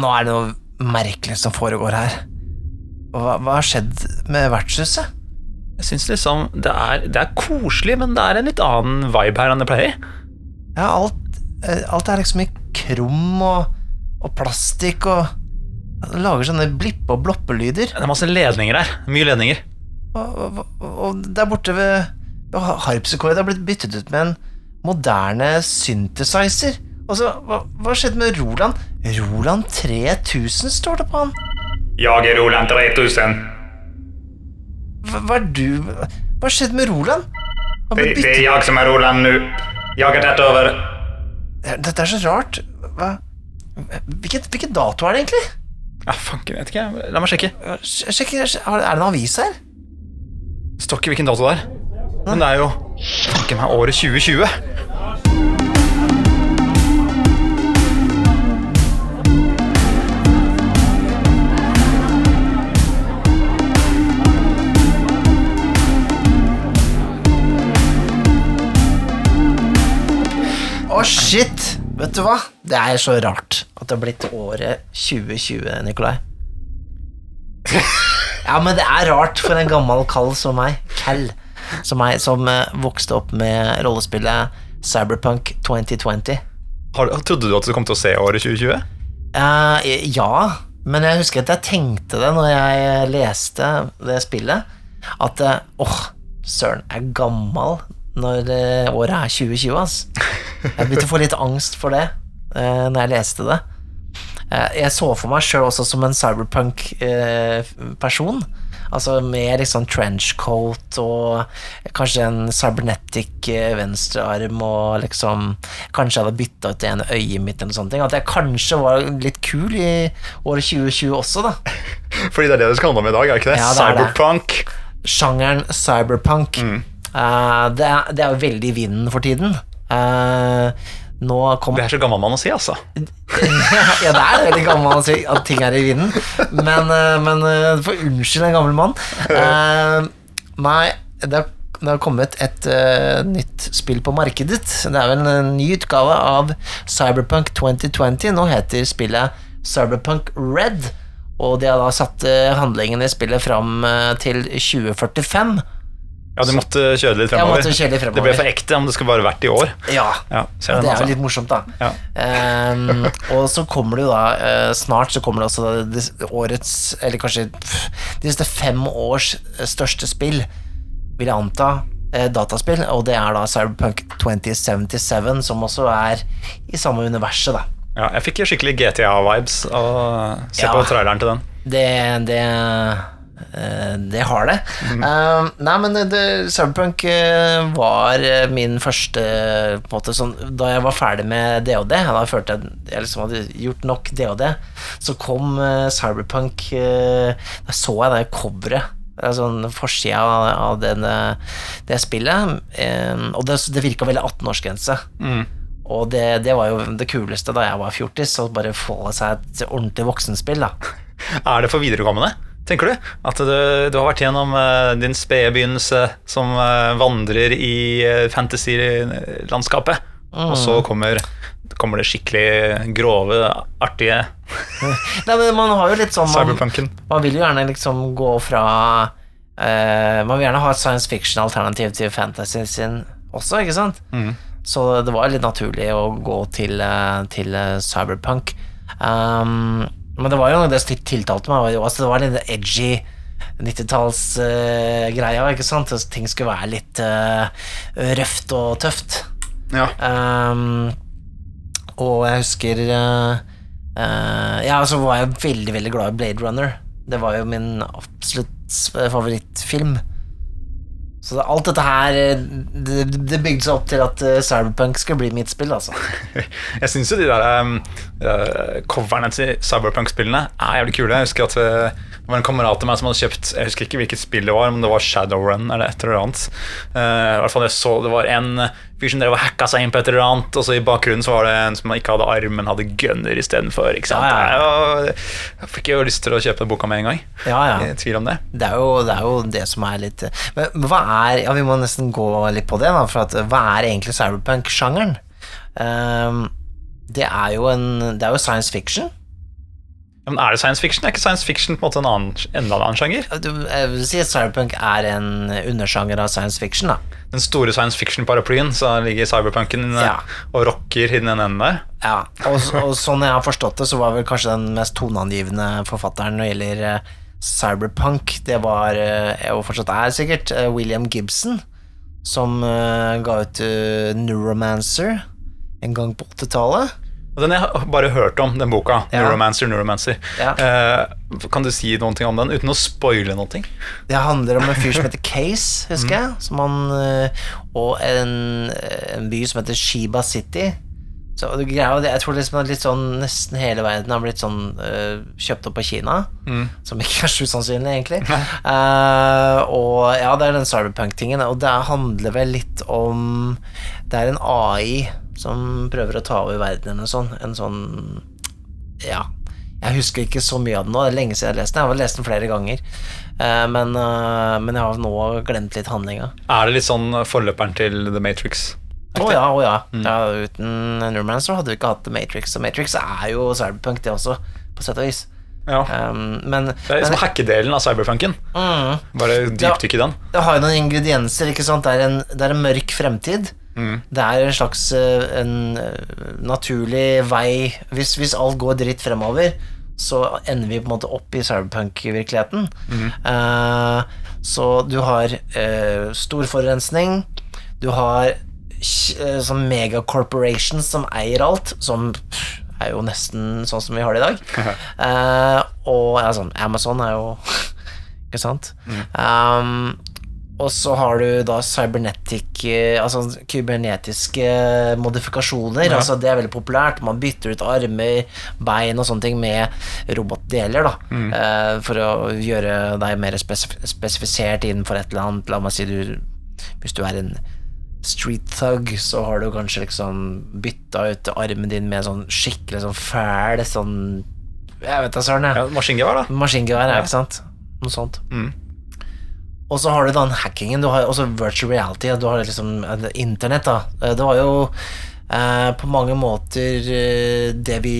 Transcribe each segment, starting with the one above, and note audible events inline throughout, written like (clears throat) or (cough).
Nå er det noe merkelig som foregår her. Hva, hva har skjedd med vertshuset? Jeg syns liksom det er, det er koselig, men det er en litt annen vibe her enn det pleier. Ja, alt, eh, alt er liksom i krum og, og plastikk og det Lager sånne blippe- og bloppelyder. Det er masse ledninger her. Mye ledninger. Og, og, og der borte ved, harpsekordet har blitt byttet ut med en moderne synthesizer. Og så, hva, hva skjedde med Roland? Roland 3000 står det på han. Jeg er Roland 3000. Hva, hva er du Hva skjedde med Roland? Det, det, er jeg som er Roland nå. Jeg har tatt over. Dette er så rart. Hva Hvilken, hvilken dato er det egentlig? Ja, fanken, vet ikke. La meg sjekke. Sjekk, er det en avis her? Det står ikke hvilken dato det er. Men det er jo fanken meg året 2020. Å, shit! Vet du hva? Det er så rart at det har blitt året 2020, Nikolai. Ja, men det er rart for en gammel kall som meg, Cal, som meg, som eh, vokste opp med rollespillet Cyberpunk 2020. Har, trodde du at du kom til å se året 2020? Eh, ja, men jeg husker at jeg tenkte det når jeg leste det spillet, at eh, åh, søren, jeg er gammel når eh, året er 2020, ass. Jeg begynte å få litt angst for det uh, når jeg leste det. Eh, jeg så for meg sjøl også som en cyberpunk-person. altså med liksom trenchcoat og kanskje en cybernetic eh, venstrearm og liksom Kanskje jeg hadde bytta ut det ene øyet mitt eller noe sånt. At jeg kanskje var litt kul i året 2020 også, da. Fordi det er det det skal handle om i dag, er ikke det? Ja, det er det. Sjangeren cyberpunk. Eh, det, er, det er jo veldig i vinden for tiden. Uh, nå kom Det er så gammel mann å si, altså. (laughs) ja, det er veldig gammel mann å si at ting er i vinden, men, eh, men for unnskyld en gammel mann. Uh, nei, det har, det har kommet et uh, nytt spill på markedet. Det er vel en ny utgave av Cyberpunk 2020. Nå heter spillet Cyberpunk Red, og de har da satt handlingen i spillet fram til 2045. Ja, du måtte kjøre litt Jeg fremover. måtte kjøre litt fremover. Det ble for ekte om det skulle bare vært i år. Ja, Ja, det er jo altså. litt morsomt, da. Ja. Um, og så kommer det jo da uh, Snart så kommer det også da det- årets Eller kanskje pff, de siste fem års eh, største spill, vil jeg anta. Uh, dataspill, og det er da Cyberpunk 2077, som også er i samme universet, da. Ja, jeg fikk skikkelig GTA-vibes av å se Ja. på traileren til den. Det Det, det har det. Mm. Uh, nei, men det, Cyberpunk eh, var eh, min første på en måte, sånn, Da jeg var ferdig med DOD, da jeg følte jeg, jeg liksom hadde gjort nok DOD, så kom uh, Cyberpunk uh, Da så jeg det coveret. Altså forsida av, av den, eh, det spillet. eh, og det, det virka veldig 18-årsgrense. Og det, det var jo det kuleste da jeg var fjortis, å bare få seg et ordentlig voksenspill. da (laughs) Er det for viderekommende, tenker du? At du, du har vært gjennom uh, din spede begynnelse som uh, vandrer i uh, fantasy-landskapet, og Mm. så kommer, kommer det skikkelig grove, artige (laughs) Nei, men man har jo litt sånn cyberpunken. man vil jo gjerne liksom gå fra Man vil gjerne ha et science fiction-alternativ til fantasy sin også, ikke sant? Så det var litt naturlig å gå til, til cyberpunk. Um, men det var jo det som tiltalte meg. Altså, det var litt edgy 90-tallsgreia, ikke sant? Ting skulle være litt uh, røft og tøft. Ja. Um, og jeg husker uh, uh, Ja, så var jeg veldig, veldig glad i Blade Runner. Det var jo min absolutt favorittfilm. Så alt dette her eh, Det, det bygde seg opp til at eh, Cyberpunk skulle bli mitt spill, altså. (laughs) Jeg syns jo de der um, coverne til Cyberpunk-spillene er jævlig kule. Jeg husker at det var en kamerat av meg som hadde kjøpt Jeg husker ikke hvilket spill det var, om det var Shadowrun eller et eller annet. Uh, i hvert fall jeg så Det var en fyr som drev og hacka seg inn på et eller annet, og så i bakgrunnen så var det en som ikke hadde arm, men hadde gunner istedenfor. Sant? Ja, ja. Jeg, jeg fikk jo lyst til å kjøpe boka med en gang. Ja, ja. I tvil om det. Det er, jo, det er jo det som er litt Men hva er Ja, vi må nesten gå litt på det, da. For at, hva er egentlig cyberpunk-sjangeren? Um, det Det er jo science fiction. Ja, men Er det science fiction? Er ikke science fiction på en måte en annen, enda en annen sjanger? Du, jeg vil si at cyberpunk er en undersjanger av science fiction, da. Den store science fiction-paraplyen, så ligger cyberpunken Ja. og rocker i den ene enden der. Ja, og, og sånn jeg har forstått det, så var vel kanskje den mest toneangivende forfatteren når det gjelder eh, cyberpunk, det var, eh, og fortsatt er sikkert, eh, William Gibson, som ga ut Neuromancer en gang på 80-tallet. Den jeg har bare hørt om, den boka. Ja. Neuromancer, Neuromancer. Ja. Eh, kan du si noen ting om den, uten å spoile ting? Det handler om en fyr som heter Case, husker jeg, som han, eh, og en, en by som heter Shiba City. Så jeg tror liksom litt sånn nesten hele verden har blitt sånn eh, kjøpt opp av Kina, som ikke er så usannsynlig, egentlig. Uh, og ja, det er den cyberpunk-tingen, og det handler vel litt om Det er en AI som prøver å ta over verden eller noe sånt. En sånn Ja. Jeg husker ikke så mye av den nå, det er lenge siden jeg har lest den. Jeg har lest den flere ganger, Eh, men, eh, men jeg har nå glemt litt handlinga. Er det litt sånn forløperen til The Matrix? Å ja, å ja. Mm. ja. Uten så hadde vi ikke hatt The Matrix. Og Matrix er jo cyberpunk, det også, på sett og vis. Ja. Um, men Det er liksom hackedelen av cyberpunken. mm, Bare dypdykk i den. det har jo noen ingredienser. Det er en, det er en mørk fremtid. Mm. Det er en slags eh, en eh, naturlig vei hvis, hvis alt går dritt fremover, så ender vi på en måte opp i cyberpunk-virkeligheten. Eh, så du har uh, stor forurensning, du har eh, sånn megacorporations som eier alt, som pff, er jo nesten sånn som vi har det i dag. Uh, (laughs) og ja, sånn, Amazon er jo (laughs) Ikke sant? Um, og så har du da cybernetic eh, Altså kybernetiske modifikasjoner. Ja. Altså Det er veldig populært. Man bytter ut armer, bein og sånne ting med robotdeler. da eh, For å gjøre deg mer spesif spesifisert innenfor et eller annet. La meg si du Hvis du er en street thug, så har du kanskje liksom bytta ut armen din med sånn skikkelig sånn fæl sånn Jeg vet da søren, jeg. Ja, Maskingevær, da. Maskingevær. Ja. ikke sant? Noe sånt. Mm. Og så har du den hackingen, du har også virtual reality, du har liksom eh, internett, da. Eh, Det var jo eh, på mange måter eh, det vi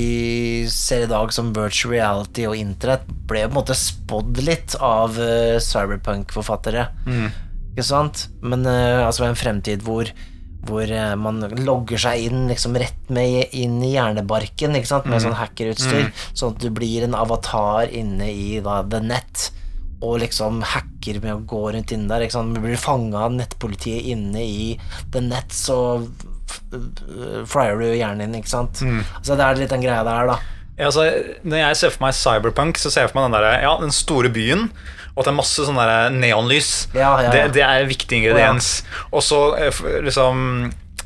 ser i dag som virtual reality og internett, ble på en måte spådd litt av eh, cyberpunk-forfattere. Ikke sant? Men eh, altså en fremtid hvor hvor man logger seg inn liksom rett med inn i hjernebarken ikke sant? med sånn hackerutstyr, sånn at du blir en avatar inne i da, the net og liksom hacker med å gå rundt inne der. Ikke sant? Du blir fanga av nettpolitiet inne i the net, så f- f- flyer du hjernen din, ikke sant. Altså Det er litt den greia der, da. Ja, altså, når jeg ser for meg cyberpunk, så ser jeg for meg den, der, ja, den store byen. Og at det er masse sånn neonlys. Ja, ja. Det, det er en viktig ingrediens. Og så eh, liksom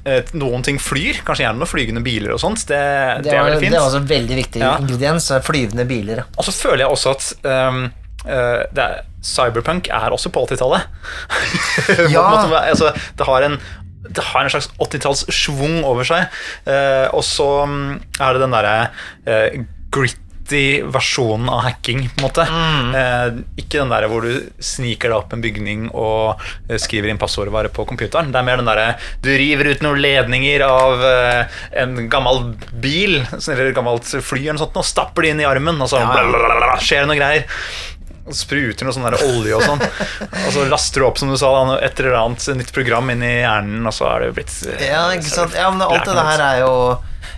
eh, Noen ting flyr. Kanskje gjerne noen flygende biler og sånt. Det, det, Det, er veldig fint. det er også en veldig viktig ingrediens. Flyvende biler. Og så føler jeg også at ehm, det er, cyberpunk er også på 80-tallet. (laughs) Ja. altså, det har en det har en slags 80-talls-schwung over seg. Uh, og så mm, er det den derre uh, gritty versjonen av hacking, på en måte. Eh, ikke den der hvor du sniker deg opp en bygning og skriver inn passordet bare på computeren. Det er mer den derre du river ut noen ledninger av en gammel bil eller et gammelt fly eller noe sånt, og stapper det inn i armen, og så Ja. skjer det noe greier. Spruter noe sånn der olje og sånn. (laughs) Og så laster du opp som du sa, da, et eller annet nytt program inn i hjernen, og så er det jo blitt eh, Ja, ikke sant? Ja, men alt det der er jo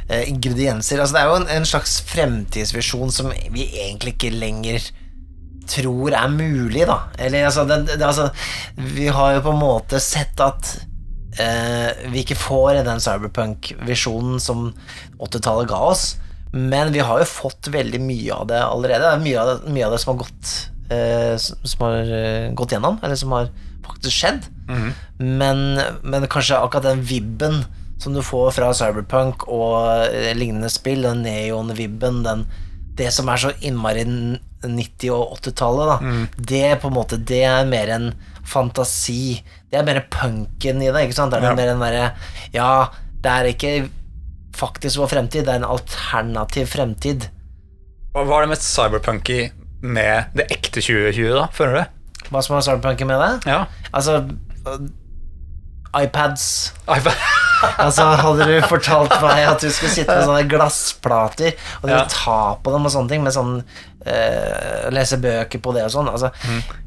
eh, ingredienser. Altså, det er jo en, en slags fremtidsvisjon som vi egentlig ikke lenger tror er mulig, da. Eller altså, det, det, altså Vi har jo på en måte sett at eh, vi ikke får den cyberpunk-visjonen som 80-tallet ga oss. Men vi har jo fått veldig mye av det allerede. Det er mye av det, mye av det som har gått eh, som har eh, gått gjennom, eller som har faktisk skjedd. men, men kanskje akkurat den vibben som du får fra Cyberpunk og eh, lignende spill, den neon-vibben, den det som er så innmari 90- og 80-tallet, mm. det på en måte Det er mer en fantasi. Det er mer punken i det, ikke sant? Det er Ja. mer en derre Ja, det er ikke faktisk vår fremtid, det er en alternativ fremtid. Hva er det mest cyberpunky med det ekte 2020, da? Føler du? Hva som er startpunken med det? Ja. Altså øh, iPads iPad. (laughs) Altså, hadde du fortalt meg at du skulle sitte med sånne glassplater, og du Ja. ta på dem og sånne ting, med sånn eh, Lese bøker på det og sånn, altså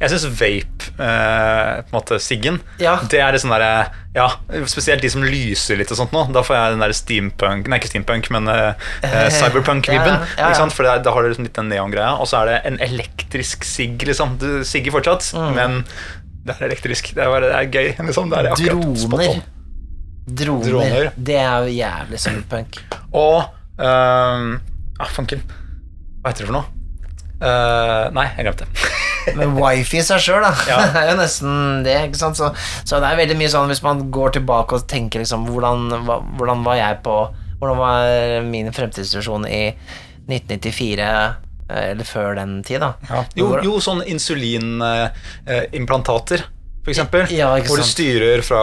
Jeg syns vape, uh, på en måte siggen, Ja. det er litt sånn derre Ja, spesielt de som lyser litt og sånt nå. Da får jeg den der steampunk Nei, ikke steampunk, men eh, (laughs) cyberpunk-vibben. Ja, ja. For da har du liksom litt den neongreia, og så er det en elektrisk sigg, liksom. Du sigger fortsatt, Mm. men det er elektrisk. Det er, bare, det er gøy. (laughs) Liksom. Det er akkurat Droner. Droner. Droner. Det er jo jævlig cyberpunk. Og uh, Ah, fanken. Hva heter det for noe? Eh, nei, jeg glemte det. (laughs) Men wifi i seg sjøl, da. Ja. Det (laughs) er jo nesten det. ikke sant? Så, så det er veldig mye sånn hvis man går tilbake og tenker liksom Hvordan, hva, hvordan var jeg på Hvordan var min fremtidssituasjon i 1994, eh, eller før den tid, da? Jo, Hvor- jo sånn insulinimplantater, for eksempel. Ja, ikke hvor du styrer fra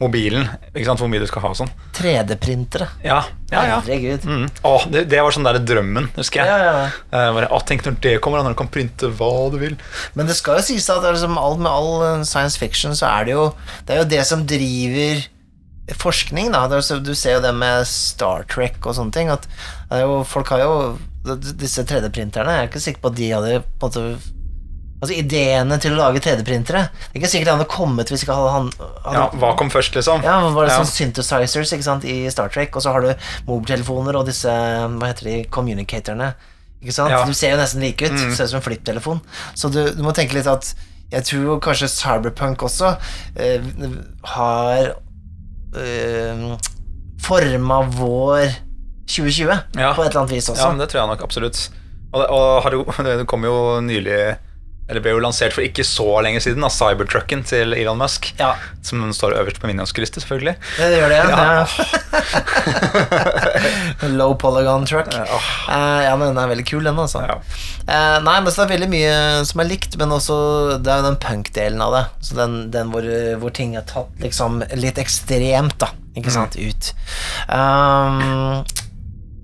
mobilen ikke sant, hvor mye du skal ha og sånn. 3D-printere. Ja, ja, ja. Herregud. Mm. Å, det, det var sånn der drømmen, husker jeg. Ja, ja, ja. Uh, tenk når det kommer, når du kan printe hva du vil. Men det skal jo sies at liksom, alt med all eh, science fiction så er det jo Det er jo det som driver forskning, da. Det du ser jo det med Star Trek og sånne ting. At jo, folk har jo Disse 3D-printerne Jeg er ikke sikker på at de hadde på en måte Altså Ideene til å lage 3D-printere Det er ikke sikkert han hadde kommet hvis ikke han hadde, Ja, hva kom først, liksom? Ja, var det Ja. sånn synthesizers ikke sant, i Star Trek, og så har du mobiltelefoner og disse Hva heter de? Communicatorene. Ikke sant? Ja. De ser jo nesten like ut. Mm. Ser ut som en flipptelefon. Så du, du må tenke litt at Jeg tror kanskje Cyberpunk også eh, har eh, forma vår 2020 Ja. på et eller annet vis også. Ja, men det tror jeg nok absolutt. Og, det, og har jo, (laughs) det kom jo nylig Eller ble jo lansert for ikke så lenge siden, av Cybertrucken til Elon Musk. Ja, Som står øverst på min ønskeliste, selvfølgelig. det gjør det. Ja. Ja. (laughs) Low polygon truck. Eh, ja, men den er veldig kul, den, altså. Ja. Eh, nei, men så det er veldig mye som er likt, men også det er jo den punk-delen av det. Så den, den hvor, hvor ting er tatt liksom litt ekstremt, da. Ikke Mm. sant? Ut. Um,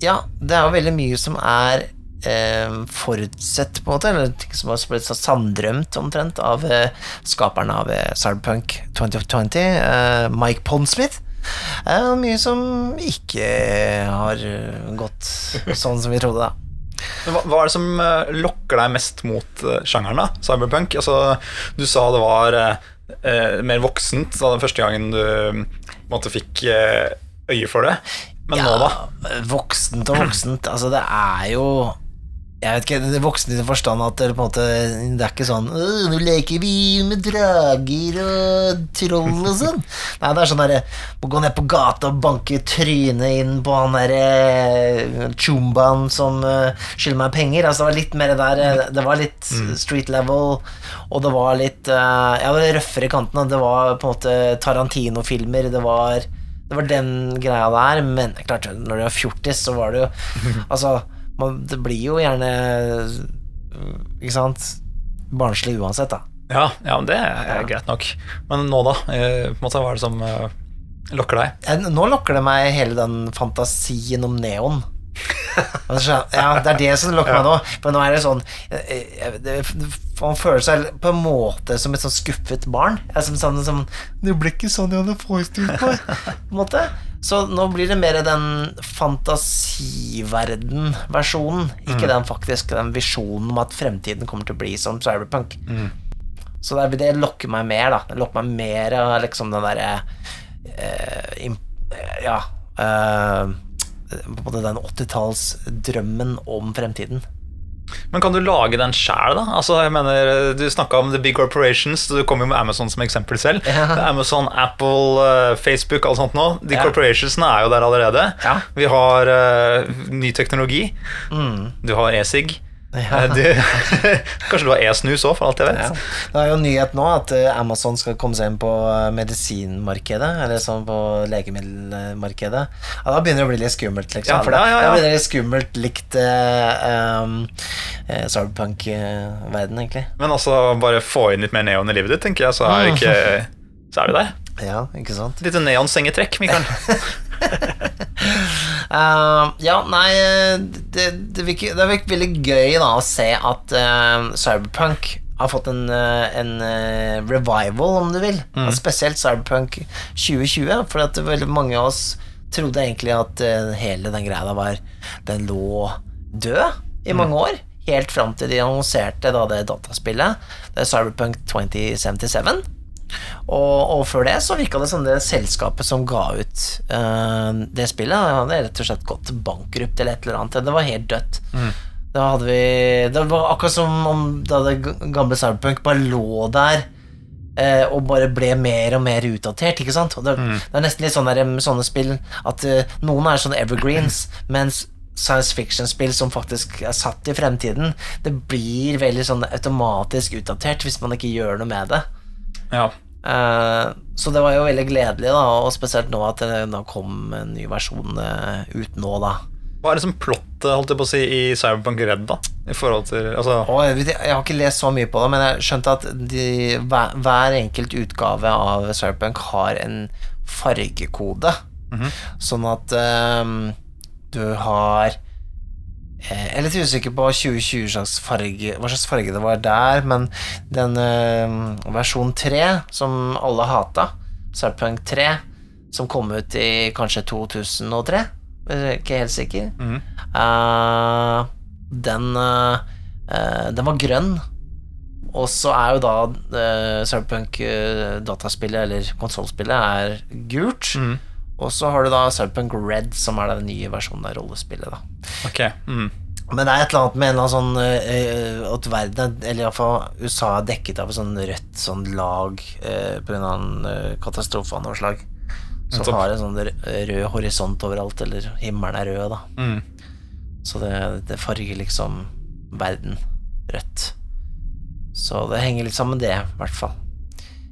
ja, det er jo veldig mye som er eh, forutsett, på en måte, eller ting som har blitt så sanndrømt omtrent av eh, skaperen av eh, Cyberpunk 2020, eh, Mike Pondsmith. Eh, mye som ikke har gått sånn som vi trodde, da. Hva, hva er det som eh, lokker deg mest mot eh, sjangeren, da? Cyberpunk? Altså, du sa det var eh, mer voksent da den første gangen du måte fikk øye for det. Men nå, da? Voksent og voksent. Altså, det er jo jeg vet ikke, det er voksne i forstand at det, på en måte, det er ikke sånn 'Nå leker vi med drager og troll og sånn'. (laughs) Nei, det er sånn derre Må gå ned på gata og banke trynet inn på han derre chumbaen som uh, skylder meg penger. Altså, det var litt mer der eh, Det var litt street level, og det var litt eh, Ja, det var røffere i kantene. Det var på en måte Tarantino-filmer. Det var det var den greia der, men klart, når du er fjortis, så var det jo (laughs) Altså, man, det blir jo gjerne Ikke sant? Barnslig uansett, da. Ja, ja men det er greit nok. Men nå, da? Eh, på en måte, Hva er det som eh, lokker deg? Nå lokker det meg hele den fantasien om neon. (laughs) Altså, Ja, det er det som lokker meg nå. For nå er det sånn eh, Man føler seg på en måte som et sånn skuffet barn. Som, som, sånn, som, det ble ikke sånn jeg hadde forestilt meg. (laughs) På en måte. Så nå blir det mer den fantasiverden-versjonen, ikke den faktisk den visjonen om at fremtiden kommer til å bli som cyberpunk. Så det, det lokker meg mer, da. Det lokker meg mer av liksom den derre eh, Ja eh, Både den 80-tallsdrømmen om fremtiden. Men kan du lage den sjæl, da? Altså, jeg mener, Du snakka om the big corporations, du kom jo med Amazon som eksempel selv. Ja. Amazon, Apple, eh, Facebook, alt sånt nå. De Ja. corporationsene er jo der allerede. Ja. Vi har uh, ny teknologi. Du har e-sig. Mm. Ja. Eh, du- (laughs) Kanskje du har e-snus òg, for alt jeg vet. Ja. Det er jo nyhet nå at eh, Amazon skal komme seg inn på eh, medisinmarkedet, eller sånn på legemiddelmarkedet. Ja, da begynner det å bli litt skummelt, liksom. Ja, for da, ja, blir det litt skummelt likt uh, um, cyberpunk-verden, egentlig. Men altså, bare få inn litt mer neon i livet ditt, tenker jeg, så er, ikke, så er vi der. (laughs) Ja, ikke sant? Litt neonsengetrekk, Mikael. (laughs) (laughs) Eh, ja, nei det, det, virker, det er virker veldig gøy da å se at uh, Cyberpunk har fått en, eh, en uh, revival, om du vil. Mm. Spesielt Cyberpunk 2020, for at veldig mange av oss trodde egentlig at hele den greia var Den lå død i mange år. Helt fram til de annonserte da det dataspillet. Det er Cyberpunk 2077. Og, og før det så virka det som det selskapet som ga ut uh, det spillet, det hadde rett og slett gått bankrupt eller et eller annet. Det var helt dødt. Da hadde vi Det var akkurat som om da det gamle Cyberpunk bare lå der uh, og bare ble mer og mer utdatert, ikke sant? Det, det er nesten litt sånn der, med sånne spill at uh, noen er sånne evergreens, (clears throat) mens science fiction-spill som faktisk er satt i fremtiden, det blir veldig sånn automatisk utdatert hvis man ikke gjør noe med det. Ja. Uh, så det var jo veldig gledelig, da, og spesielt nå at det da kom en ny versjon uh, ut nå, da. Hva er det som plottet holdt jeg på å si, i Cyberpunk Red, da? I forhold til, altså, oh, jeg, vet, jeg har ikke lest så mye på det, men jeg skjønte at de, hver, hver enkelt utgave av Cyberpunk har en fargekode. Sånn at um, du har Jeg er litt usikker på 2020 slags farge, hva slags farge det var der, men den uh, versjon 3 som alle hata, Cyberpunk 3, som kom ut i kanskje 2003, jeg er ikke helt sikker, Eh, den uh, eh, Den var grønn. Og så er jo da uh, Cyberpunk eh, dataspillet, eller konsollspillet, er gult. Og så har du da Cyberpunk Red, som er den nye versjonen av rollespillet. da ok. Mm. Men det er et eller annet med en annen sånn uh, At verden, eller iallfall USA, er dekket av et sånn rødt sånn lag uh, pga. en uh, katastrofe av noe slag. Som har en sånn rød, horisont overalt, eller himmelen er rød, da. Mm. Så det, det farger liksom verden rødt. Så det henger litt sammen med det, i hvert fall.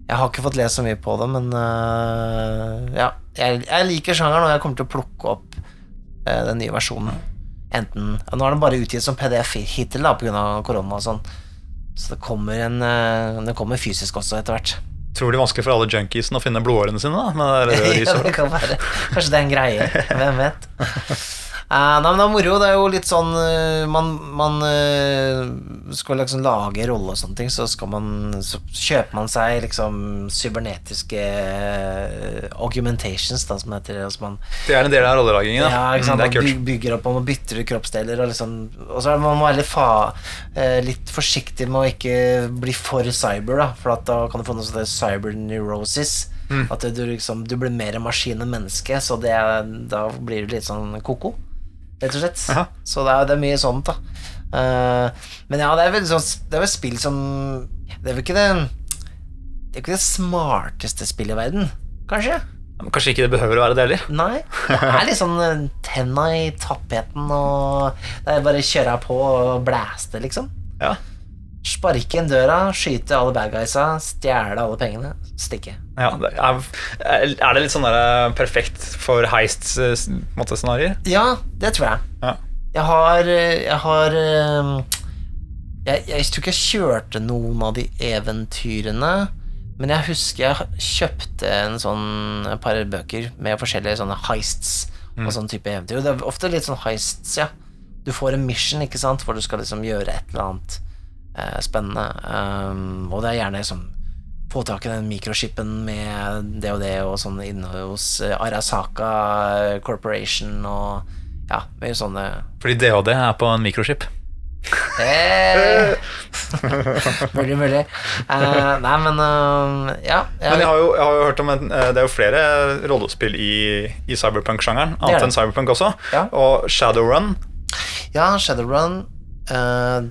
Jeg har ikke fått lest så mye på det, men uh, ja. Jeg, jeg liker sjangeren, og jeg kommer til å plukke opp eh, den nye versjonen. Enten Nå er den bare utgitt som PDF hittil da, pga. korona og sånn. Så det kommer en eh, Det kommer fysisk også etter hvert. Tror det er vanskelig for alle junkiesene å finne blodårene sine, da. Det (laughs) ja, det kan være. Kanskje det er en greie. Hvem vet. (laughs) Eh, nei, men det er moro. Det er jo litt sånn uh, Man, man uh, skal liksom lage rolle og sånne ting, så man Så kjøper man seg liksom cybernetiske augmentations, da, som det heter. Altså man, Det er en del av rollelagingen, da. ja, ikke sant? Mm, Man by- bygger opp man bytter ut kroppsdeler. Og, liksom, og så er man være litt, fa, litt forsiktig med å ikke bli for cyber, da, for da kan du få noe som heter cyberneurosis. Mm. At du, liksom, du blir mer maskin enn menneske, så det, da blir du litt sånn ko-ko, rett og slett. Aha. Så det er, det er mye sånt, da. Uh, men ja, det er vel sånn Det er vel spill som Det er vel ikke det Det er ikke det smarteste spillet i verden, kanskje? Men Kanskje ikke det behøver å være det heller. Nei. Det er litt sånn eh, tenna i tappheten, og det er bare å kjøre på og blæste, liksom. Ja. Sparke inn døra, skyte alle bad guysa, stjele alle pengene, stikke. Ja, er, er det litt sånn der perfekt for heist-scenarioer? Ja, det tror jeg. Ja. Jeg har eh, Jeg har eh, jeg, jeg tror ikke jeg kjørte noen av de eventyrene, men jeg husker jeg kjøpte en sånn et par bøker med forskjellige sånne heists og sånn type eventyr. Og Det er ofte litt sånn heists, ja. Du får en mission, ikke sant, hvor du skal liksom gjøre et eller annet eh, spennende. Um, og det er gjerne liksom få tak i den mikroshipen med det og det og sånn inne hos eh, Arasaka Corporation og ja, mye sånne Fordi DHD er på en mikroskip. Eh, (laughs) Mulig, mulig. Uh, nei, men uh, ja. Men jeg har jo, jeg har jo hørt om en, eh, Det er jo flere rollespill i, i cyberpunk-sjangeren, er annet enn cyberpunk også. Ja. Og Shadowrun ja, Shadowrun, eh,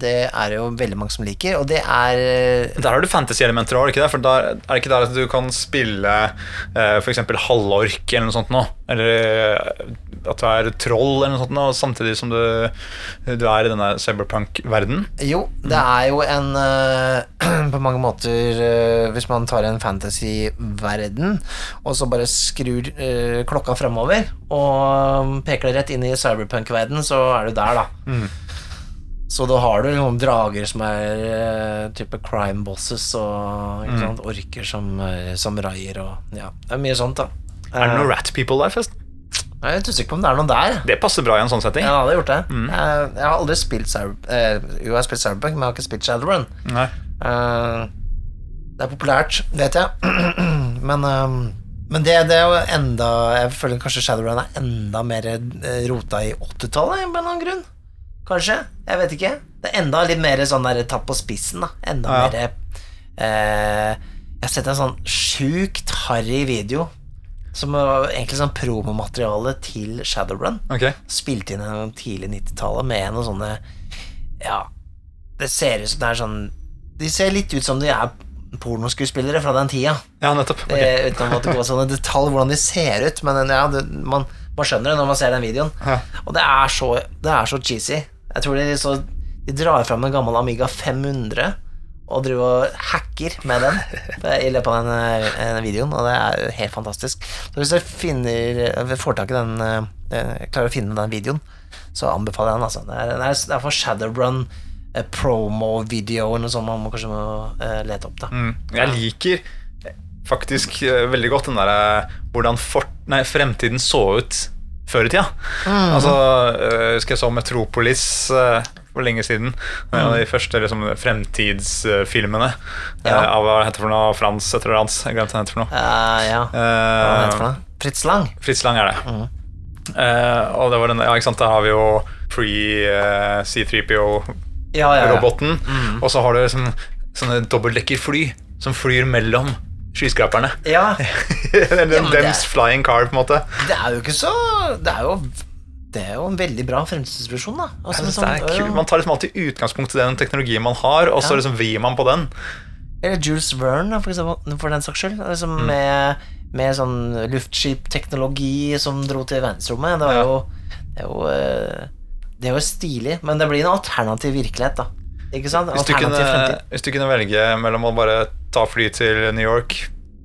det er jo veldig mange som liker, og det er eh, Der har du fantasy-elementer òg, er det ikke der at du kan spille uh, f.eks. halvork eller noe sånt nå? Eller eh, at du er troll eller noe sånt nå, samtidig som du, du er i denne cyberpunk-verdenen? Jo, det er jo en eh, (clears throat) På mange måter eh, Hvis man tar en fantasy-verden, og så bare skrur eh, klokka fremover, og peker det rett inn i cyberpunk-verden, så er du der, da. Så da har du noen drager som er uh, type crime bosses, og ikke sant, orker som uh, samuraier, og ja, det er mye sånt, da. Er det Eh, noen rat people der, forresten? Jeg er usikker på om det er noen der. Det passer bra i en sånn setting. Ja, Jeg hadde gjort det. Jeg, jeg har aldri spilt Cyber, eh, Jo, jeg har spilt Cyberpunk, men jeg har ikke spilt Shadowrun. Nei. Uh, det er populært, vet jeg, (clears throat) men, eh, men det, det er jo enda Jeg føler kanskje Shadowrun er enda mer eh, rota i 80-tallet, på en eller annen grunn. Kanskje? Jeg vet ikke. Det er enda litt mer sånn der tatt på spissen, da. Enda Ja. mer eh, Jeg har sett en sånn sjukt harry video som var egentlig sånn promomateriale til Shadowrun Okay. spilt inn gjennom tidlig 90-tallet med noen sånne Ja, det ser ut som det er sånn De ser litt ut som de er pornoskuespillere fra den tida. Ja, nettopp. okay. Eh, Uten at det går sånne detaljer hvordan de ser ut, men ja, det, man, man skjønner det når man ser den videoen. Ja. Og det er så, det er så cheesy. Jeg tror de, så, de drar fram en gammel Amiga 500 og driver og hacker med den (laughs) i løpet av den den, videoen, og det er helt fantastisk. Så hvis dere finner, får tak i den eh, klarer å finne den videoen, så anbefaler jeg den. Altså. Det, er, det, er, det er for Shadowrun eh, promo-video som man må kanskje må uh, lete opp. da Mm. Jeg liker faktisk uh, veldig godt den derre hvordan fort, nei, fremtiden så ut før i tida. Altså, eh, husker jeg så Metropolis eh, for lenge siden. En av de første liksom, fremtidsfilmene eh, Ja. av hva heter for noe Frans et eller annet. Jeg glemte hva for noe. Uh, ja, hva heter for noe? Fritz Lang? Fritz Lang er det. Eh, og det var den, ja, ikke sant, der har vi jo Free eh, C3PO-roboten. Ja, ja, ja. Og så har du liksom, sånne dobbeltdekkerfly som flyr mellom skyskraperne. ja. (laughs) Den, Ja, Dems er- flying car, på en måte. Det er jo ikke så Det er jo, det er jo en veldig bra fremtidsvisjon, da. Altså, ja, sånn, det ja. Man tar liksom alltid utgangspunkt i den teknologien man har, og så liksom vrir man på den. Eller Jules Verne, for, eksempel, for den saks skyld. Liksom Mm. med, med sånn luftskipteknologi som dro til verdensrommet. Det, var jo, det, er jo, eh, det er jo stilig, men det blir en alternativ virkelighet, da. Ikke sant? Hvis du, kunne, hvis du kunne velge mellom å bare ta fly til New York,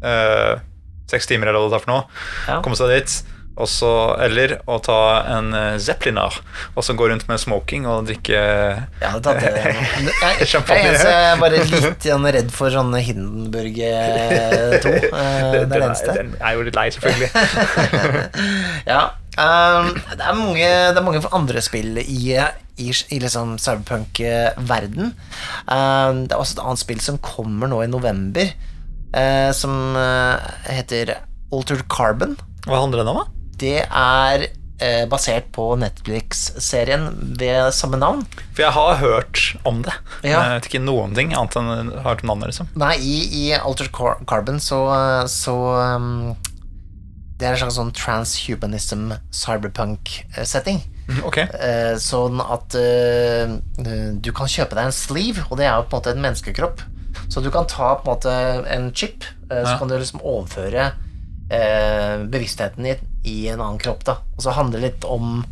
eh, seks timer eller hva det tar for noe, Ja. komme seg dit, også, eller å ta en eh, Zeppeliner, og så gå rundt med smoking og drikke ja, det det. Jeg, (laughs) jeg, Champagne. jeg er bare litt redd for sånne Hindenburg eh, 2. (laughs) Eh, det er det eneste. den er jo litt lei, selvfølgelig. (laughs) Ja. Um, det, er mange, det er mange andre spill i, i, i liksom cyberpunk-verden. Uh, det er også et annet spill som kommer nå i november, uh, som eh, heter Altered Carbon. Hva handler den om, da? Det er basert på Netflix-serien ved samme navn. For jeg har hørt om det. Ja. Jeg vet ikke noen ting annet enn jeg har hørt navnet, liksom. Nei, i, i Altered Car Carbon så, så um, Det er en slags sånn transhumanism cyberpunk-setting. Ok. Eh, sånn at eh, du kan kjøpe deg en sleeve, og det er jo på en måte en menneskekropp. Så du kan ta på en måte en chip, eh, så Ja. kan du liksom overføre eh, bevisstheten din i en annen kropp. da Og så handler det litt om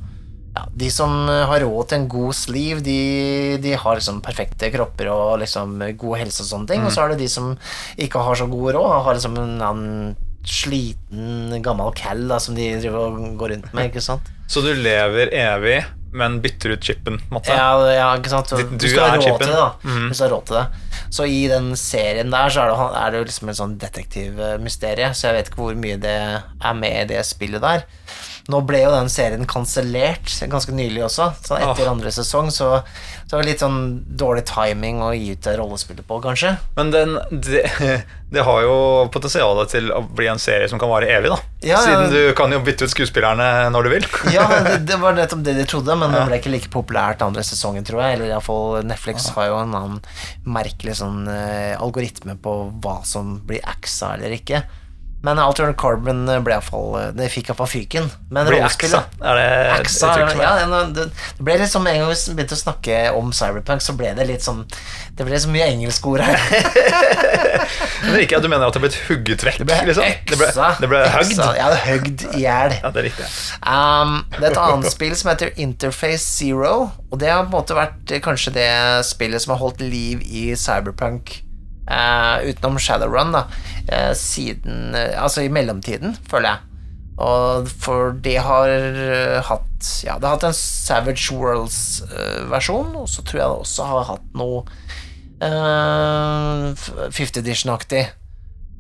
ja, De som har råd til en god sleeve, de, de har liksom perfekte kropper og liksom god helse og sånne ting. Og så er det de som ikke har så god råd, har liksom en annen sliten, gammel cal da, som de driver og går rundt med. ikke sant? Så du lever evig, men bytter ut chipen, Måtte. Ja, ja, ikke sant? Du- du du er chipen. til da. mm. Hvis du har råd til det. Så i den serien der så er det, er det jo liksom en sånn detektivmysterie, så jeg vet ikke hvor mye det er med i det spillet der. Nå ble jo den serien kansellert ganske nylig også, så etter oh. andre sesong, så, så var det litt sånn dårlig timing å gi ut det rollespillet på, kanskje. Men den, det, det har jo potensial til å bli en serie som kan vare evig, da. Ja, ja. Siden du kan jo bytte ut skuespillerne når du vil. (laughs) Ja, det, det var nettopp det de trodde, men Ja. det ble ikke like populært andre sesongen, tror jeg. Eller iallfall Netflix har jo en annen merkelig sånn uh, algoritme på hva som blir axa eller ikke. Men Altered Carbon ble iallfall Det fikk iallfall fyken. Men rollespill, axa? Er det Axa, det? ja, det, det ble litt som En gang vi begynte å snakke om Cyberpunk, så ble det litt sånn Det ble så mye engelskord her. (laughs) Men ikke at du mener at det ble hugget vekk? Det ble liksom. det ble, det ble hugd? ja, i hjel. Ja, det er. Um, det er et annet spill som heter Interface Zero, og det har på en måte vært eh, kanskje det spillet som har holdt liv i Cyberpunk eh, utenom Shadowrun, da, eh, siden eh, Altså i mellomtiden, føler jeg. Og for det har eh, hatt Ja, det har hatt en Savage Worlds-versjon, og så tror jeg det også har hatt noe uh, 50 Edition-aktig.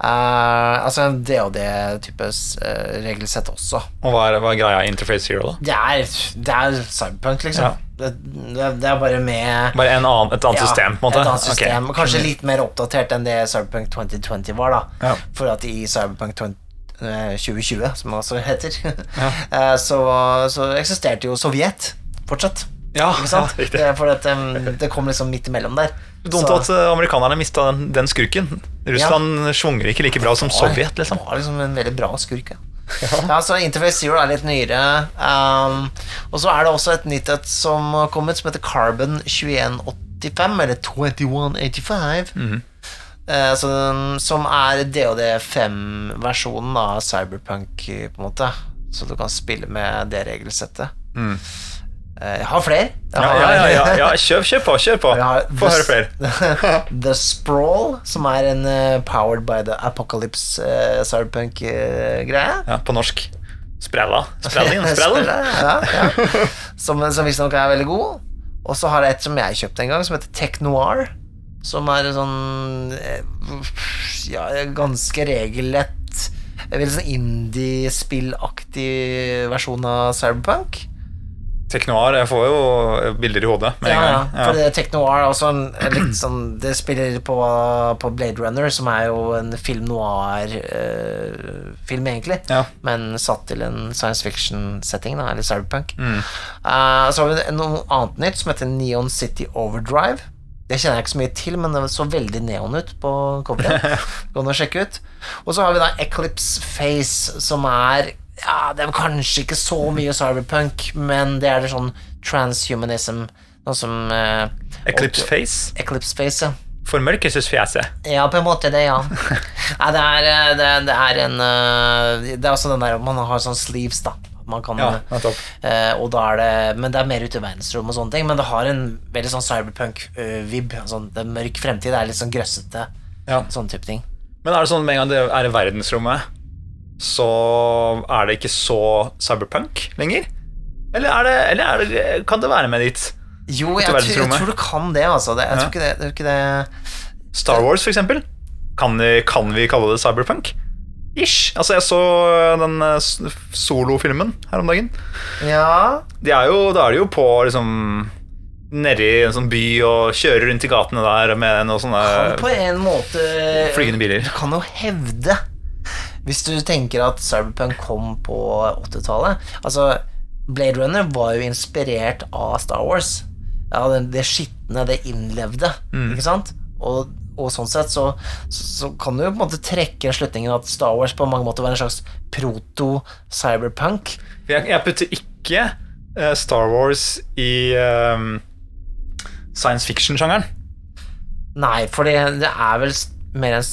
Uh, altså en DOD-type uh, regelsett også. Og hva er, hva er greia Interface Zero, da? Det er, det er cyberpunk, liksom. Ja. Det, er bare med Bare en annen, et annet ja, system, på en måte? Et annet system, okay. Kanskje litt mer oppdatert enn det Cyberpunk 2020 var, da. Ja. For at i Cyberpunk 20, eh, 2020, som det også heter, ja. (laughs) så, så eksisterte jo Sovjet fortsatt. Ja, for at um, det kom liksom midt imellom der. Dumt at eh, amerikanerne mista den, den skurken. Russland svunger ikke like bra som Sovjet, liksom. Det var liksom en veldig bra skurk, ja. Ja. så Interface Zero er litt nyere. Um, og så er det også et nytt et som har kommet, som heter Carbon 2185, eller 2185. Mm -hmm. uh, så som er DOD5-versjonen av Cyberpunk, på en måte. Så du kan spille med det regelsettet. Eh, Jeg har flere. Jeg. Ja, har- ja, ja, ja. (laughs) Kjør, kjør på, kjør på. Få høre flere. (laughs) The Sprawl, som er en eh, Powered by the Apocalypse uh, Cyberpunk-greie. Ja, på norsk. Sprella. Sprelling. (laughs) Sprell. ja, ja. Som, som visstnok er veldig god. Og så har jeg et som jeg kjøpte en gang, som heter Tech Noir. Som er sånn eh, Ja, ganske regellett Veldig sånn indie-spillaktig versjon av Cyberpunk. Teknoir. Jeg får jo bilder i hodet med en Ja, ja, for det Tech Noir er også litt sånn Det spiller på, på Blade Runner, som er jo en film noir-film, egentlig. Ja. Men satt til en science fiction-setting, eller cyberpunk. Mm. Uh, så har vi noe annet nytt som heter Neon City Overdrive. Det kjenner jeg ikke så mye til, men det så veldig neon ut på coveret. (laughs) Gå og sjekke ut. Og så har vi da Eclipse Face, som er Ja, det er kanskje ikke så mye cyberpunk, men det er det sånn transhumanism, noe som eh, Eclipse Face. Eclipse Face, ja. Formørkelsesfjeset. Ja, på en måte det, ja. Nei, det er, eh, det, det er en eh, Det er også den der Man har sånn sleeves, da. Man kan Ja, nettopp. eh, Og da er det Men det er mer ute i verdensrom og sånne ting. Men det har en veldig sånn cyberpunk-vib. sånn, det er mørk fremtid. Det er litt sånn grøssete. Ja. Sånn type ting. Men er det sånn med en gang det er i verdensrommet, så er det ikke så cyberpunk lenger? Eller, er det, eller er det, kan det være med dit? Jo, jeg, jeg, tror- jeg tror du kan det, altså. Det, jeg Ja. tror ikke det, tror ikke det Star Wars, for eksempel. Kan, vi- kan vi kalle det cyberpunk? Ish. Altså, jeg så den eh, solofilmen her om dagen. Ja De er jo, da er de jo på liksom nedi en sånn by og kjører rundt i gatene der med noen kan sånne på en måte flygende biler. Du kan jo hevde Hvis du tenker at Cyberpunk kom på 80-tallet Altså, Blade Runner var jo inspirert av Star Wars. Ja, det, det skitne, det innlevde, Mm. ikke sant? Og, og sånn sett så, så, så kan du jo på en måte trekke slutningen at Star Wars på mange måter var en slags proto-cyberpunk. Jeg, jeg putter ikke uh, Star Wars i eh, science fiction-sjangeren. Nei, for det, det er vel mer en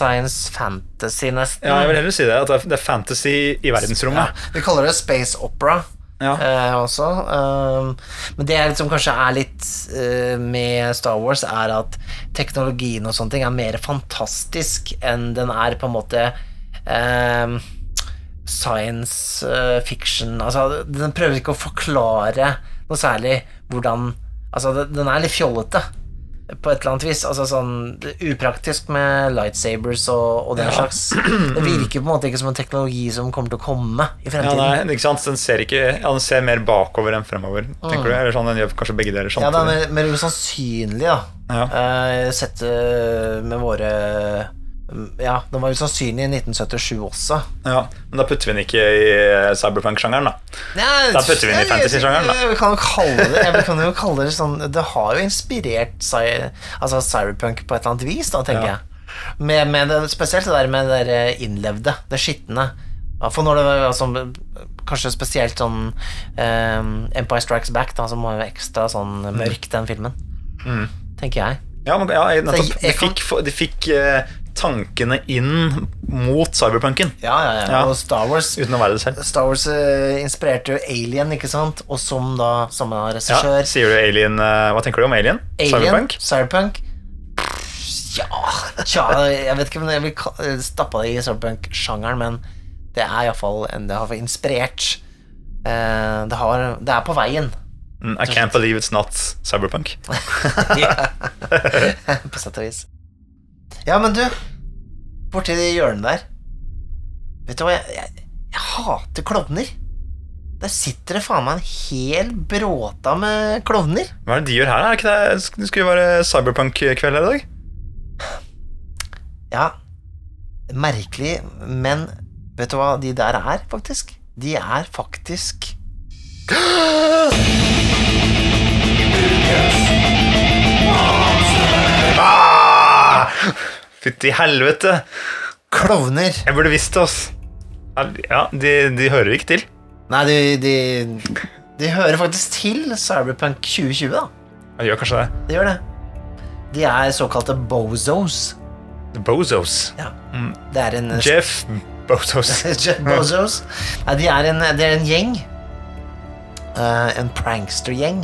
science fantasy, nesten. Ja, jeg vil heller si det. At det er, fantasy i verdensrommet. Ja, vi kaller det space opera. Ja. eh, også. Um, men det som kanskje er litt uh, med Star Wars, er at teknologien og sånne ting er mer fantastisk enn den er på en måte um, science uh, fiction. Altså, den prøver ikke å forklare noe særlig hvordan Altså, den er litt fjollete. På et eller annet vis. Altså sånn Upraktisk med lightsabers og, og den Ja. slags. Det virker på en måte ikke som en teknologi som kommer til å komme i Ja, fremtiden. nei, ikke sant? Den ser, ikke, ja, den ser mer bakover enn fremover, tenker du? Eller sånn, den gjør kanskje begge deler samtidig. Ja, det er mer, mer usannsynlig, da. Ja. Uh, sett eh, med våre Ja, den var usannsynlig i 1977 også. Ja, men da putter vi den ikke i eh, cyberpunk-sjangeren, da. Ja, Da putter vi den i fantasy-sjangeren, da. Vi kan jo kalle det Jeg kan jo kalle det sånn Det har jo inspirert altså cyberpunk på et eller annet vis, da, tenker Ja. jeg. Med, med det, spesielt det der med det der innlevde, det skitne. For når det var altså, Kanskje spesielt sånn um, Empire Strikes Back, da, som var jo ekstra sånn mørk, den filmen. Mm. Tenker jeg. Ja, men, ja nettopp. Så De fikk, de fikk eh, tankene inn mot cyberpunken, Ja, ja, ja. Ja. Og Star Wars uten å være det selv. Star Wars uh, inspirerte jo Alien, ikke sant? Og som da samme Ja, sier du Alien uh, Hva tenker du om Alien? Alien, Cyberpunk? Cyberpunk. Ja, tja, jeg vet ikke om jeg vil ka- stappe det i cyberpunk-sjangeren, men det er iallfall Det har inspirert. Eh, det, har, det er på veien, Mm, I can't believe it's not cyberpunk. (laughs) (laughs) på sett og vis. Ja, men du, borti det hjørnet der Vet du hva, jeg, jeg, jeg hater klovner. Der sitter det faen meg en hel bråta med klovner. Hva er det de gjør her? Er det ikke det? Det skulle jo være cyberpunk-kveld her i dag. Ja, merkelig, men vet du hva de der er, faktisk? De er faktisk Fytti helvete! klovner. Jeg burde visst det, ass. Ja, de, de hører ikke til. Nei, de, de, de hører faktisk til Cyberpunk 2020, da. De gjør kanskje det. De gjør det. De er såkalte bozos. Bozos. Ja. Det er en Jeff Bozos. (laughs) Jeff Bozos. Nei, de er en, de er en gjeng. Uh, en prankster-gjeng.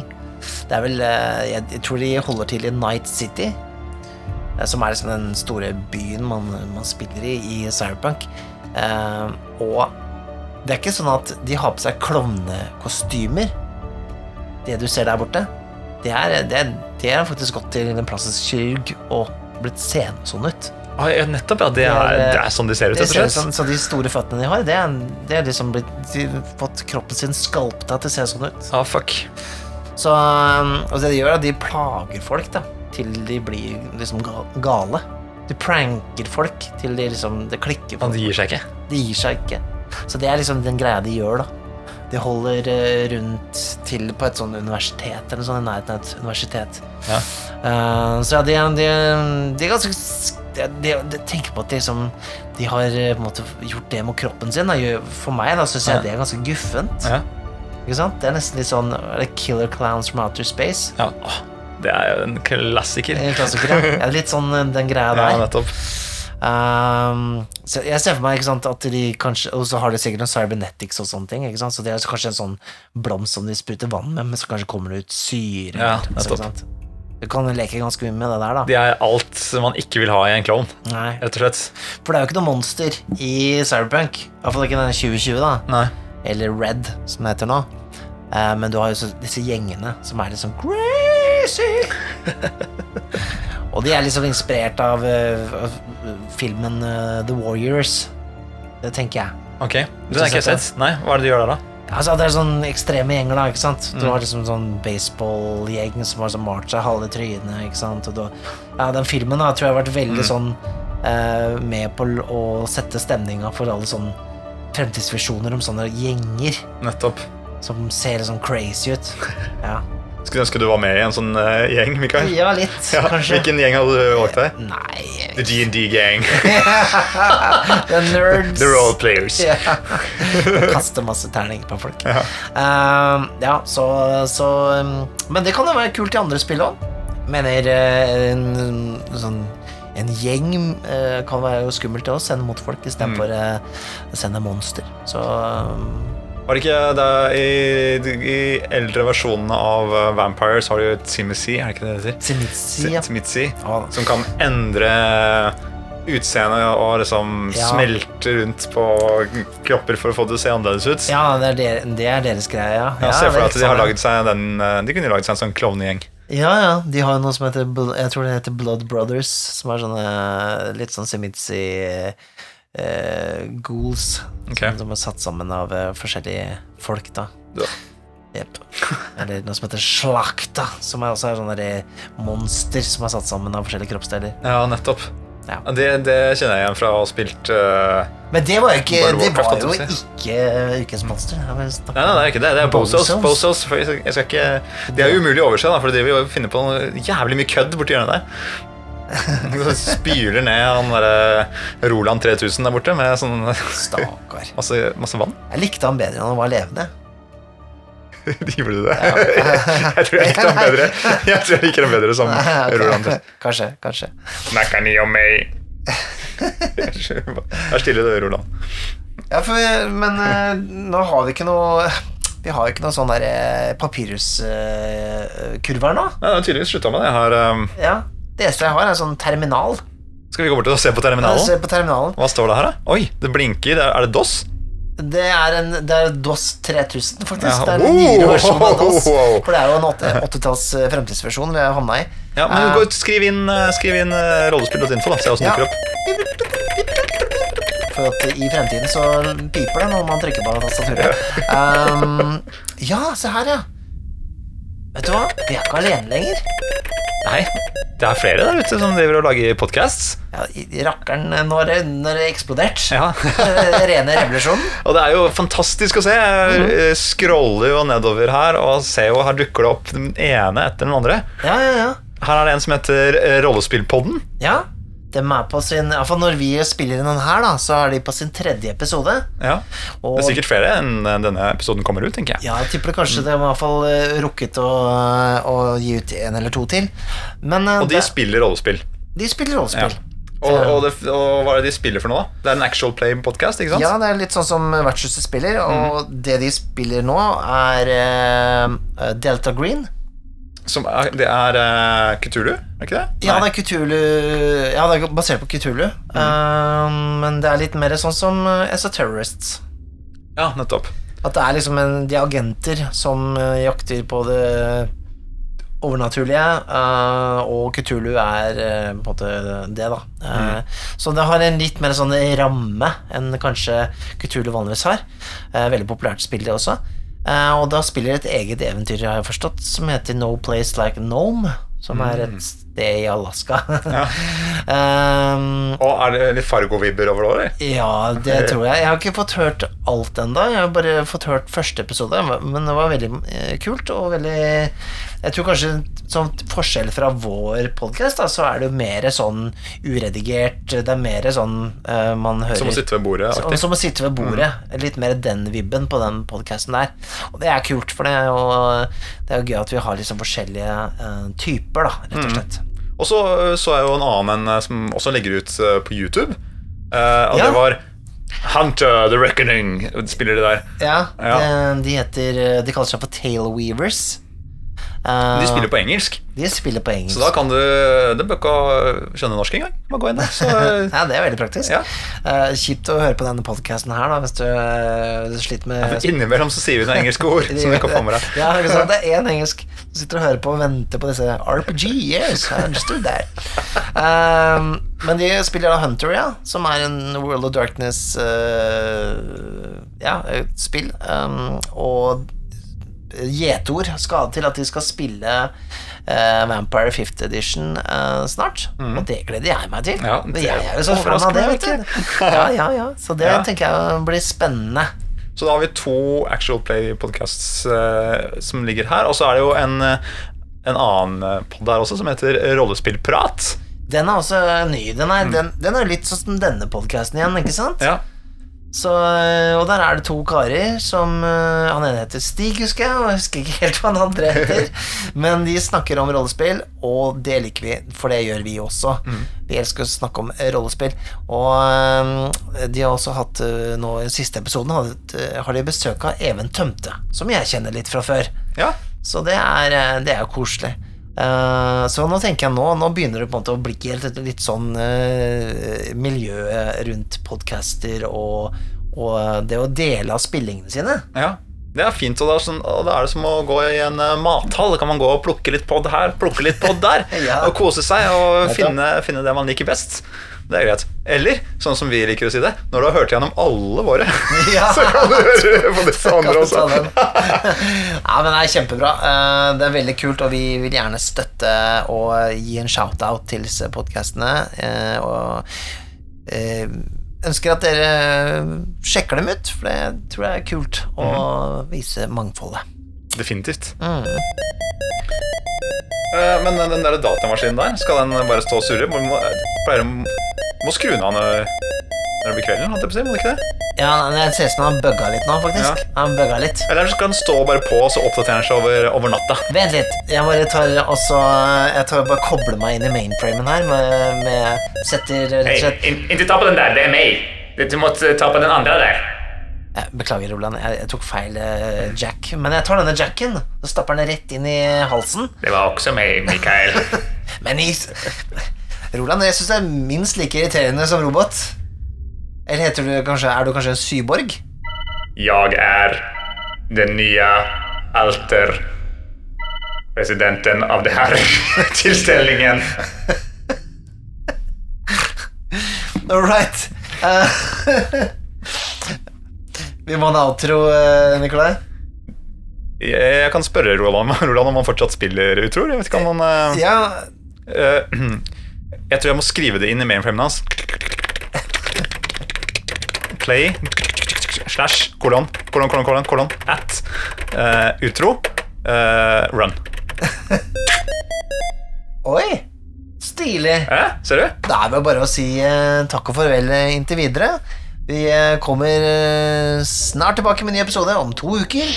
Det er vel uh, jeg, jeg tror de holder til i Night City. Eh, som er liksom den store byen man, man spiller i i Cyberpunk. Eh, og det er ikke sånn at de har på seg klovnekostymer, det du ser der borte. Det er, det det er faktisk gått til en plastisk kirurg og blitt seende sånn ut. Ah, ja, nettopp, ja. Det er, Det er, er sånn de ser ut, ser sånn, så de store føttene de har, det er, det er liksom blitt De har fått kroppen sin skalpta til å se sånn ut. Ah, fuck. Så um, og det de gjør, er at de plager folk da til de blir liksom gale. Du pranker folk til de liksom Det klikker. Og de gir seg ikke. De gir seg ikke. Så det er liksom den greia de gjør, da. De holder eh, rundt til på et sånn universitet, eller sånn i nærheten av et universitet. Ja. Uh, så ja, de, de, de er ganske de, de, tenker på at de, som, de har eh, måte gjort det mot kroppen sin. Da. For meg da syns jeg Ja. det er ganske guffent. Ja. Ikke sant? Det er nesten litt sånn er det Killer Clowns from Outer Space. ja. Det er jo en klassiker. En klassiker, ja. Litt sånn eh, den greia der. Ja, nettopp. Um, så jeg ser for meg ikke sant, at de kanskje Og så har de sikkert noen cybernetics og sånne ting. Så det er kanskje en sånn blomst som de spruter vann med, men så kanskje kommer det ut syre. Ja, nettopp. Du kan leke ganske mye med det der, da. De er alt man ikke vil ha i en klovn, rett og slett. For det er jo ikke noe monster i Cyberpunk. Iallfall ikke denne 2020, da. Nei. Eller Red, som det heter nå. Uh, men du har jo så, disse gjengene som er litt sånn crazy. (laughs) og de er liksom inspirert av, eh, av filmen uh, The Warriors. Det tenker jeg. Ok, Den har ikke jeg sett. Nei, Hva er det de gjør der, da? Altså, det er sånn ekstreme gjenger, da. ikke sant? Du Mm. har liksom sånn baseballgjeng som har sånn malt seg halve trynet. ikke sant? Og du, ja, den filmen da, tror jeg har vært veldig Mm. sånn eh, med på å sette stemninga for alle sånne fremtidsvisjoner om sånne gjenger Nettopp. som ser litt sånn crazy ut. (laughs) Ja, Skulle ønske du var med i en sånn uh, gjeng, Mikael. ja litt, Ja, kanskje. Hvilken gjeng hadde du valgt deg? Nei The GND gang. (laughs) The nerds. The role players. Ja. Kaste masse terninger på folk. Ja. uh, ja, så, så um, Men det kan jo være kult i andre spill òg. Mener uh, en, sånn en gjeng eh, kan være jo skummelt å sende mot folk istedenfor Mm. uh, å sende monster. Så um, Var det ikke det i, i eldre versjonene av eh, Vampires har du jo Timothy, er det ikke det det heter? Timothy, ja. Timothy, som kan endre utseendet og liksom Ja. smelte rundt på kropper for å få det til å se annerledes ut. ja, det er, der, det er deres greie, ja. Ja, ja Se for deg at de har laget seg den eh, De kunne lagd seg en sånn klovnegjeng. Ja, ja. De har jo noe som heter Jeg tror det heter Blood Brothers, som er sånne litt sånn Simitsi eh, ghouls. okay. Som, som er satt sammen av eh, forskjellige folk, da. Ja. Yep. Eller noe som heter Slakta, som er også er sånne der monster som er satt sammen av forskjellige kroppsdeler. Ja, nettopp. Ja. Det, det kjenner jeg igjen fra å ha spilt uh, Men det var jo ikke Det var jo ikke uh, Ukens monster. Vil snakke Nei, nei, det er ikke det. Det er Bozos. Bozos. Jeg skal, jeg skal ikke, det er umulig å overse, da, for de vil jo finne på noe jævlig mye kødd borti hjørnet der. (laughs) Spyler ned han derre Roland 3000 der borte med sånn Stakkar. (laughs) masse, masse vann. Jeg likte han bedre enn han var levende. (laughs) Gjorde du det? Jeg tror jeg likte han bedre Jeg tror jeg liker han bedre som okay. Roland 3000. Kanskje, kanskje. Snakka ni om meg? Vær stille, du, Roland. Ja, for, men eh, nå har vi ikke noe Vi har jo ikke noe sånn papirhuskurv her nå. Nei, det har tydeligvis slutta med det. Jeg har, um, Ja, Det eneste jeg har, er en sånn terminal. skal vi gå bort og se på terminalen? Se på terminalen. Hva står det her, da? Oi, det blinker. Er, det DOS? Det er en det er DOS 3000, faktisk. Ja. Det er en nyere versjon av DOS. For det er jo en 80-talls eh, fremtidsversjon vi har havna i. Ja, men Eh, gå ut, Skriv inn, uh, skriv inn rollespill.info, da. Se åssen Ja. dukker opp. For at i fremtiden så piper det når man trykker på tastaturet. Um, ja, se her, ja. Vet du hva? Vi er ikke alene lenger. Nei, det er flere der ute som driver og lager podcasts. Ja, Rakkeren, nå har det, eksplodert. Ja. (laughs) Rene revolusjonen. Og det er jo fantastisk å se. Jeg eh, scroller jo nedover her og ser jo her dukker det opp den ene etter den andre. Ja, ja, ja. Her er det en som heter eh, Rollespillpodden. Ja, de er på sin i Når vi spiller inn den her, da, så er de på sin tredje episode. Ja. Og Det er sikkert flere enn denne episoden kommer ut, tenker jeg. ja, jeg tipper kanskje det var i hvert fall eh, rukket å, å gi ut en eller to til. Men eh, Og de det, spiller rollespill. de spiller rollespill. Og, og, det, og hva er det de spiller for noe, da? Det er en actual play-podkast, ikke sant? Ja, det er litt sånn som Vertshuset spiller, og det de spiller nå, er uh, Delta Green. Som er, det er uh, Kutulu, er ikke det? Ja, det er Kutulu Ja, det er basert på Kutulu, eh, men det er litt mer sånn som uh, Esoterrorists. ja, nettopp. At det er liksom en, de agenter som eh, jakter på det overnaturlige, uh, og Kutulu er uh, på en måte det, da. Eh, Så det har en litt mer sånn ramme enn kanskje Kutulu vanligvis har. Eh, veldig populært spill, det også. Eh, og da spiller et eget eventyr, har jeg forstått, som heter No Place Like Nome. Som er et sted i Alaska. (laughs) um, Og er det litt Fargo-vibber over det, òg, ja, det (laughs) tror jeg. Jeg har ikke fått hørt alt ennå. Jeg har bare fått hørt første episode, men det var veldig eh, kult og veldig Jeg tror kanskje som forskjell fra vår podkast, så er det jo mer sånn uredigert. Det er mer sånn uh, man hører Som å sitte ved bordet. som, som å sitte ved bordet. Litt mer den vibben på den podkasten der. Og det er kult, for det er jo, det er jo gøy at vi har liksom forskjellige uh, typer, da, rett og slett. Og så uh, så jeg jo en annen en som også legger ut på YouTube. Uh, og Ja. det var Hunter the Reckoning. Spiller de der. Ja, Ja. de heter De kaller seg for Tailweavers. Eh, De spiller på engelsk. de spiller på engelsk. Så da kan du Du bør ikke skjønne norsk engang. Bare gå inn der. (laughs) Ja, det er veldig praktisk. Ja. Uh, kjipt å høre på denne podkasten her, da, hvis du, uh, sliter med innimellom så sier vi noen engelske ord som du kan få med deg. Ja, ikke sant? Det er én engelsk. Du sitter og hører på og venter på disse RPG. Yes, I understood that. Um, men de spiller da Hunter, ja, som er en World of Darkness uh, Ja. Um, og gjetord skal til at de skal spille uh, Vampire 5th Edition uh, snart. Og det gleder jeg meg til. Mm. Ja, det jeg er jo så fan av det, vet du. (laughs) Ja, ja, ja. Så det Ja. tenker jeg blir spennende. Så da har vi to Actual Play-podcasts uh, som ligger her. Og så er det jo en, en annen pod der også som heter Rollespillprat. Den er også ny. Den er, den, den er litt sånn som denne podkasten igjen, ikke sant? Ja. Så, eh, og der er det to karer som eh, Han ene heter Stig, husker jeg, og jeg husker ikke helt hva han andre heter. (laughs) Men de snakker om rollespill, og det liker vi, for det gjør vi også. Vi elsker å snakke om eh, rollespill. Og de har også hatt nå i siste episoden har, de besøk av Even Tømte, som jeg kjenner litt fra før. ja. Så det er, det er koselig. Eh, så nå tenker jeg nå Nå begynner det på en måte å bli helt litt sånn uh, miljø rundt podcaster og, og det å dele av spillingene sine. Ja, det er fint, og det er, sånn, og da er det som å gå i en eh, mathall. Da kan man gå og plukke litt pod her, plukke litt pod der, (laughs) Ja. og kose seg og finne, finne det man liker best. Det er greit. Eller, sånn som vi liker å si det, når du har hørt gjennom alle våre, Ja. (laughs) (laughs) så kan du høre (laughs) på disse andre også. Ja, men det er kjempebra. Eh, Det er veldig kult, og vi vil gjerne støtte og gi en shout-out til disse podkastene. Og eh, ønsker at dere sjekker dem ut, for det tror jeg er kult å vise mangfoldet. Definitivt. Mm. Eh, Men den der datamaskinen der, skal den bare stå og surre? Må, må, pleier må skru den av når når det blir kvelden, holdt jeg på å si, må det ikke det? Ja, det ser ut som han har bugga litt nå, faktisk. Ja. Han bugga litt. Eller skal den stå bare på, og så oppdaterer han seg over, over natta. Vent litt. Jeg bare tar også Jeg tar bare kobler meg inn i mainframen her med, med Setter rett og slett inte ta på den der, det er meg. Du måtte ta på den andre där. Jeg Beklager, Roland. Jeg, tok feil eh, jack. Men jeg tar denne jacken og stapper den rett inn i halsen. Det var også meg, Mikael. (laughs) Men i Roland, jeg syns det er minst like irriterende som robot. Eller heter du kanskje Er du kanskje en syborg? Jeg er den nye alter presidenten av det her (laughs) tilstelningen. All right. Eh, (laughs) Vi må ha en outro, eh, Nikolai. Jeg, kan spørre Roland, (laughs) Roland om han fortsatt spiller utroer. Jeg vet ikke om han eh, Ja, Uh, (clears throat) Jeg tror jeg må skrive det inn i mainframen hans. Play slash kolon kolon kolon kolon kolon at uh, utro uh, run. (laughs) oi! Stilig. Eh, ser du? Da er det bare å si takk og farvel inntil videre. Vi eh, kommer eh, snart tilbake med en ny episode om to uker.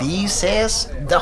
Vi ses da.